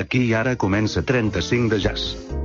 Aquí i ara comença 35 de jazz.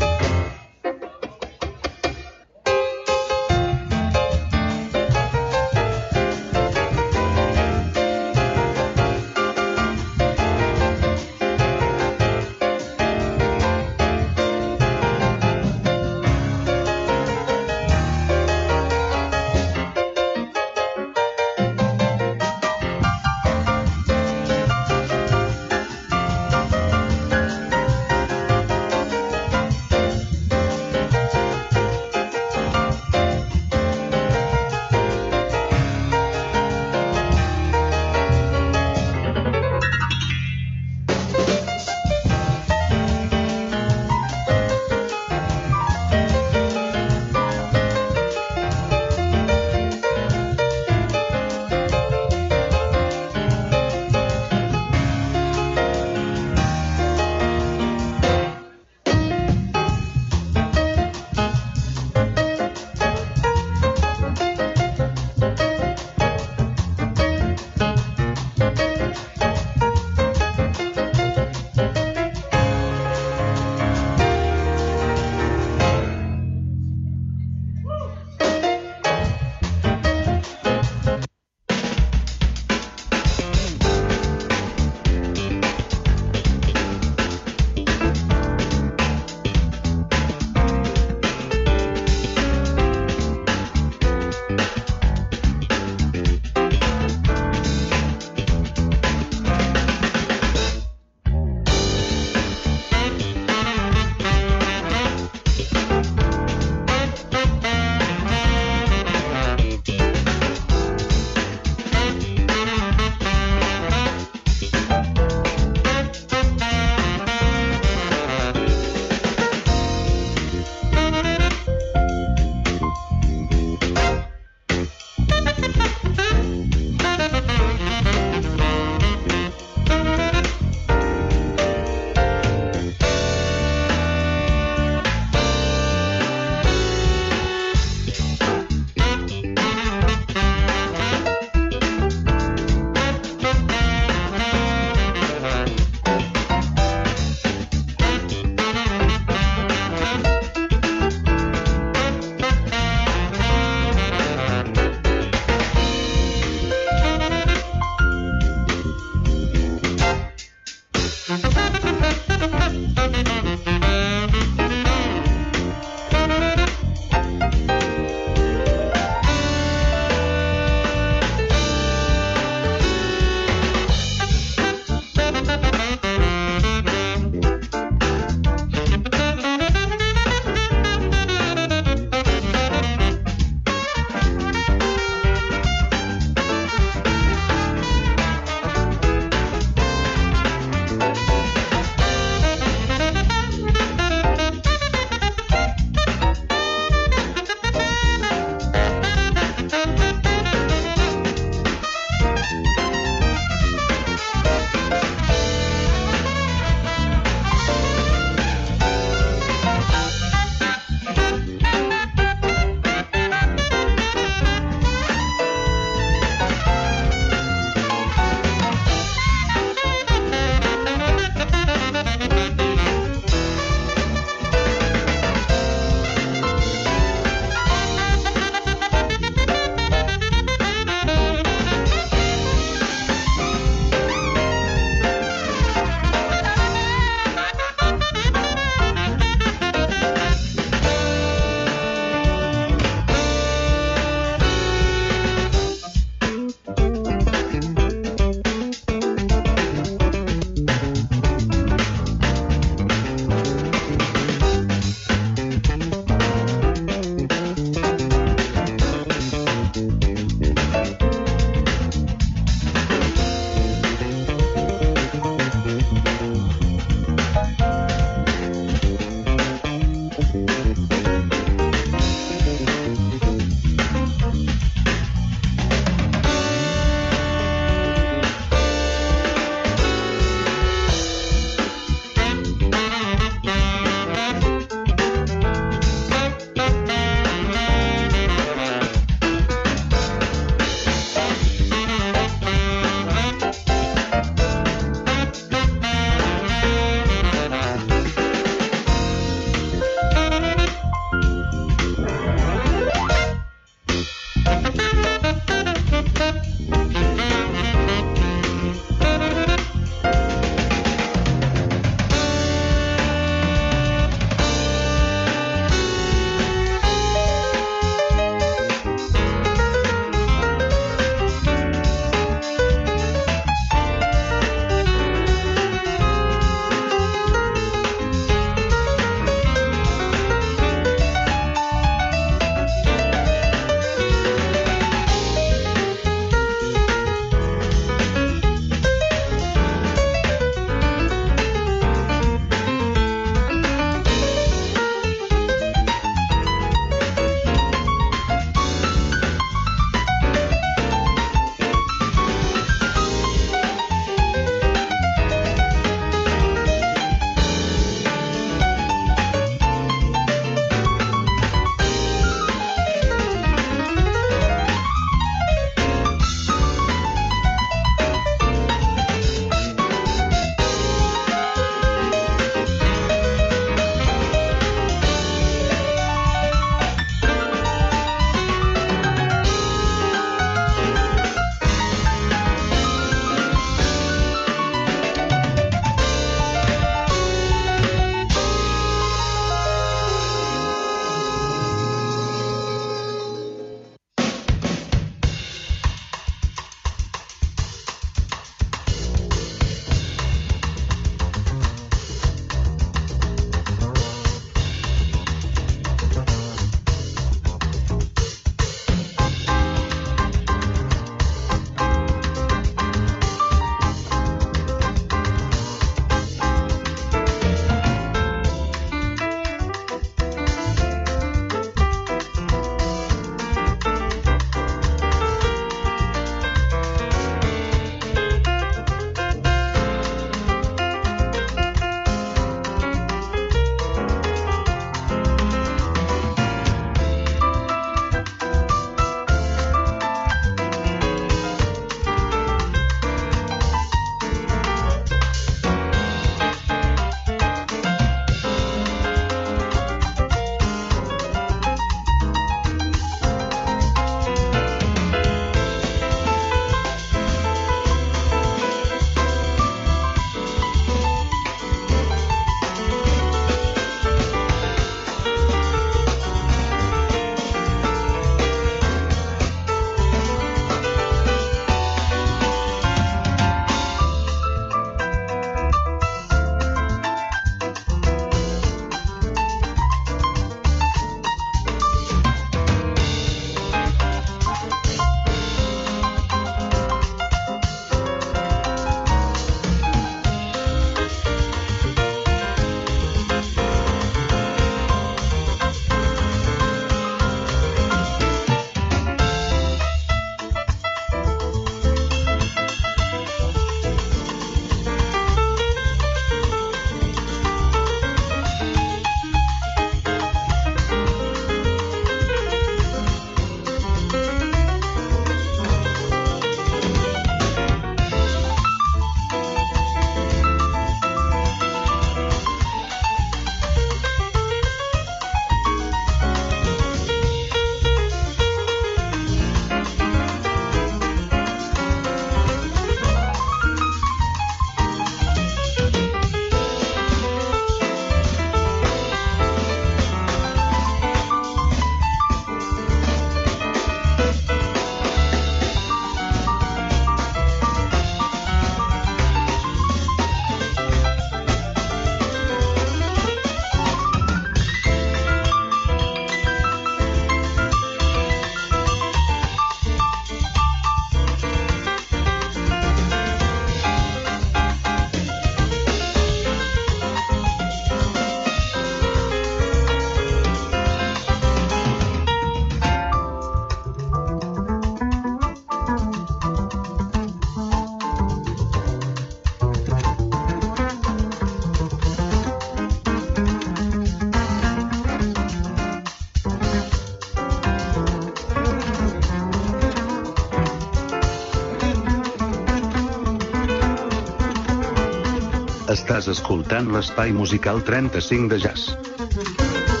Estàs escoltant l'espai musical 35 de jazz.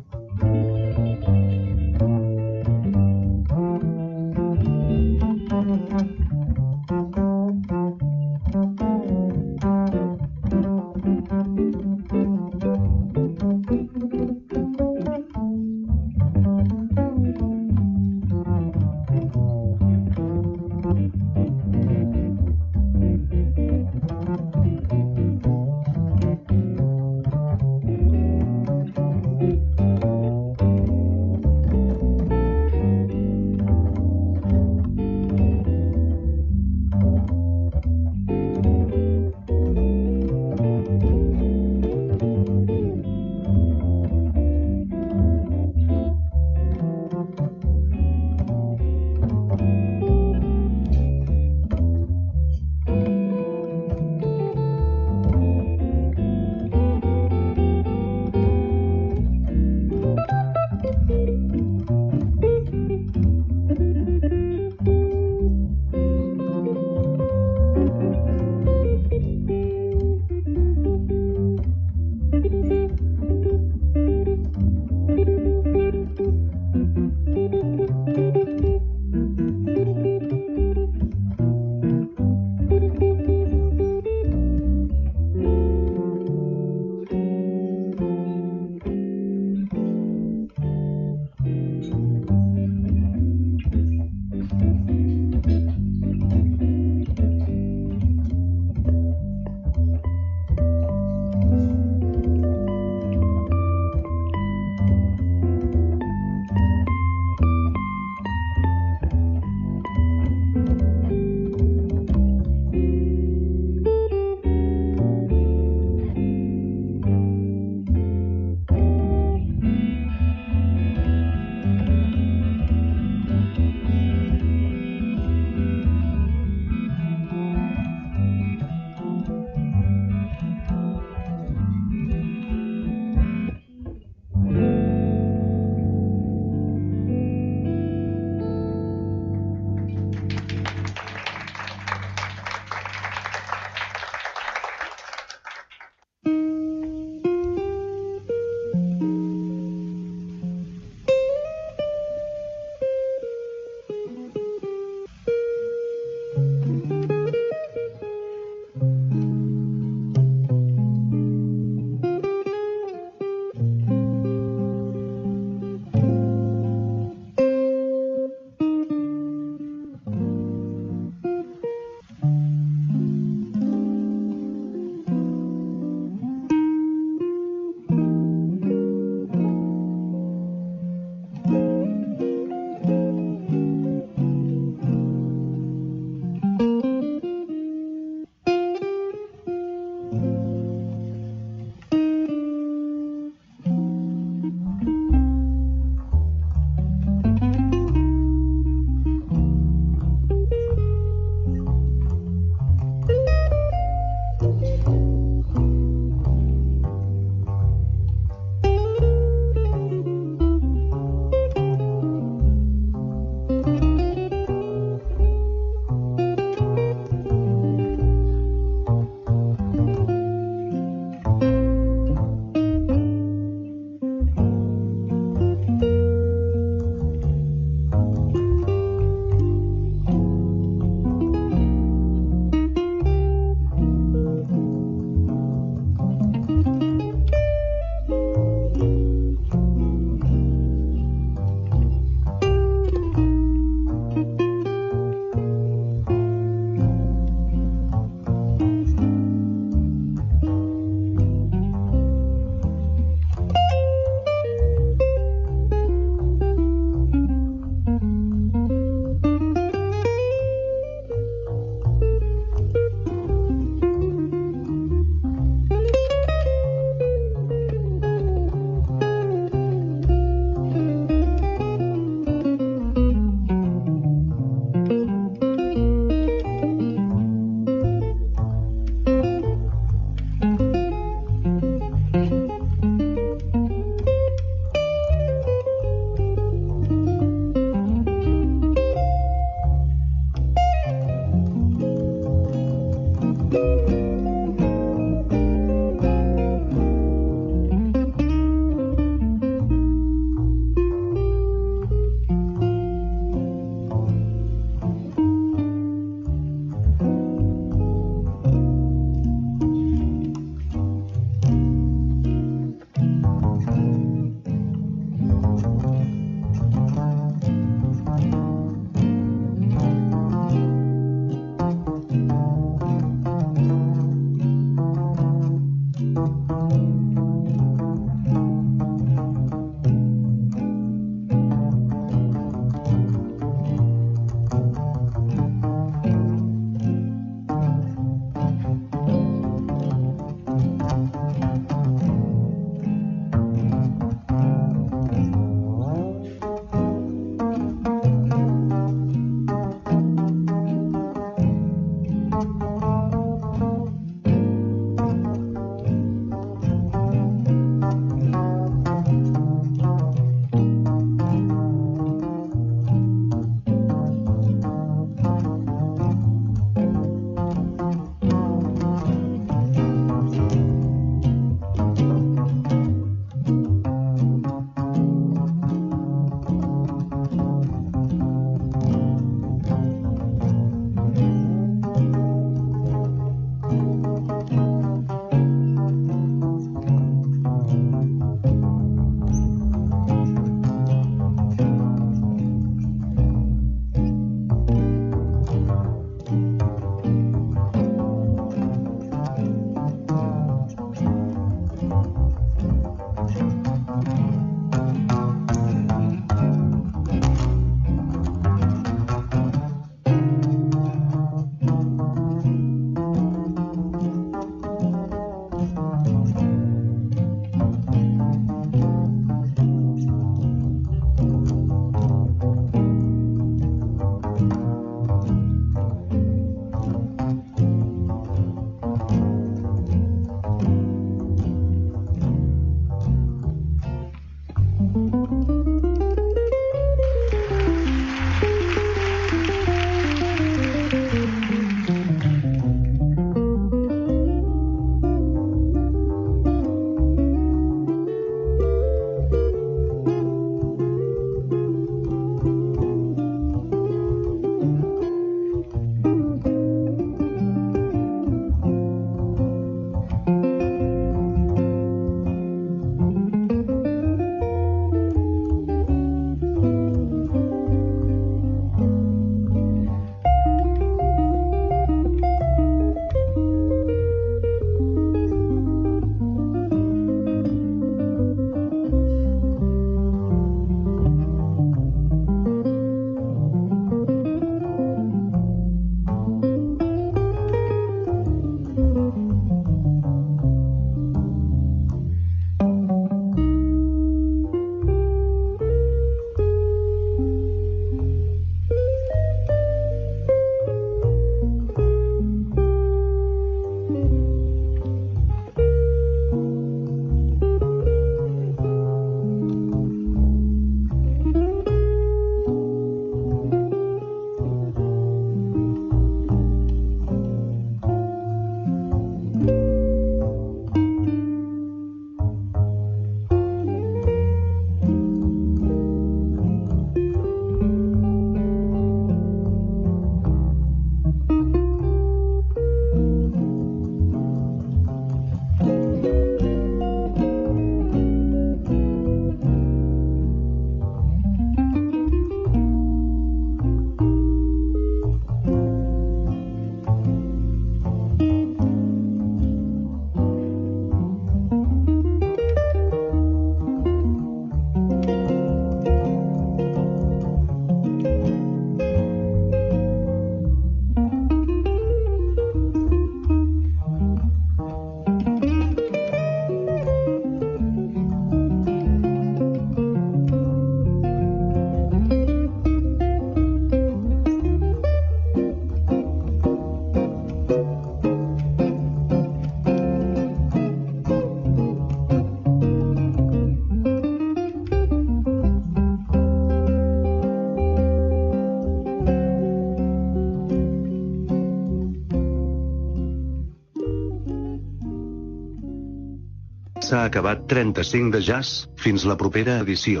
S'ha acabat 35 de jazz, fins la propera edició.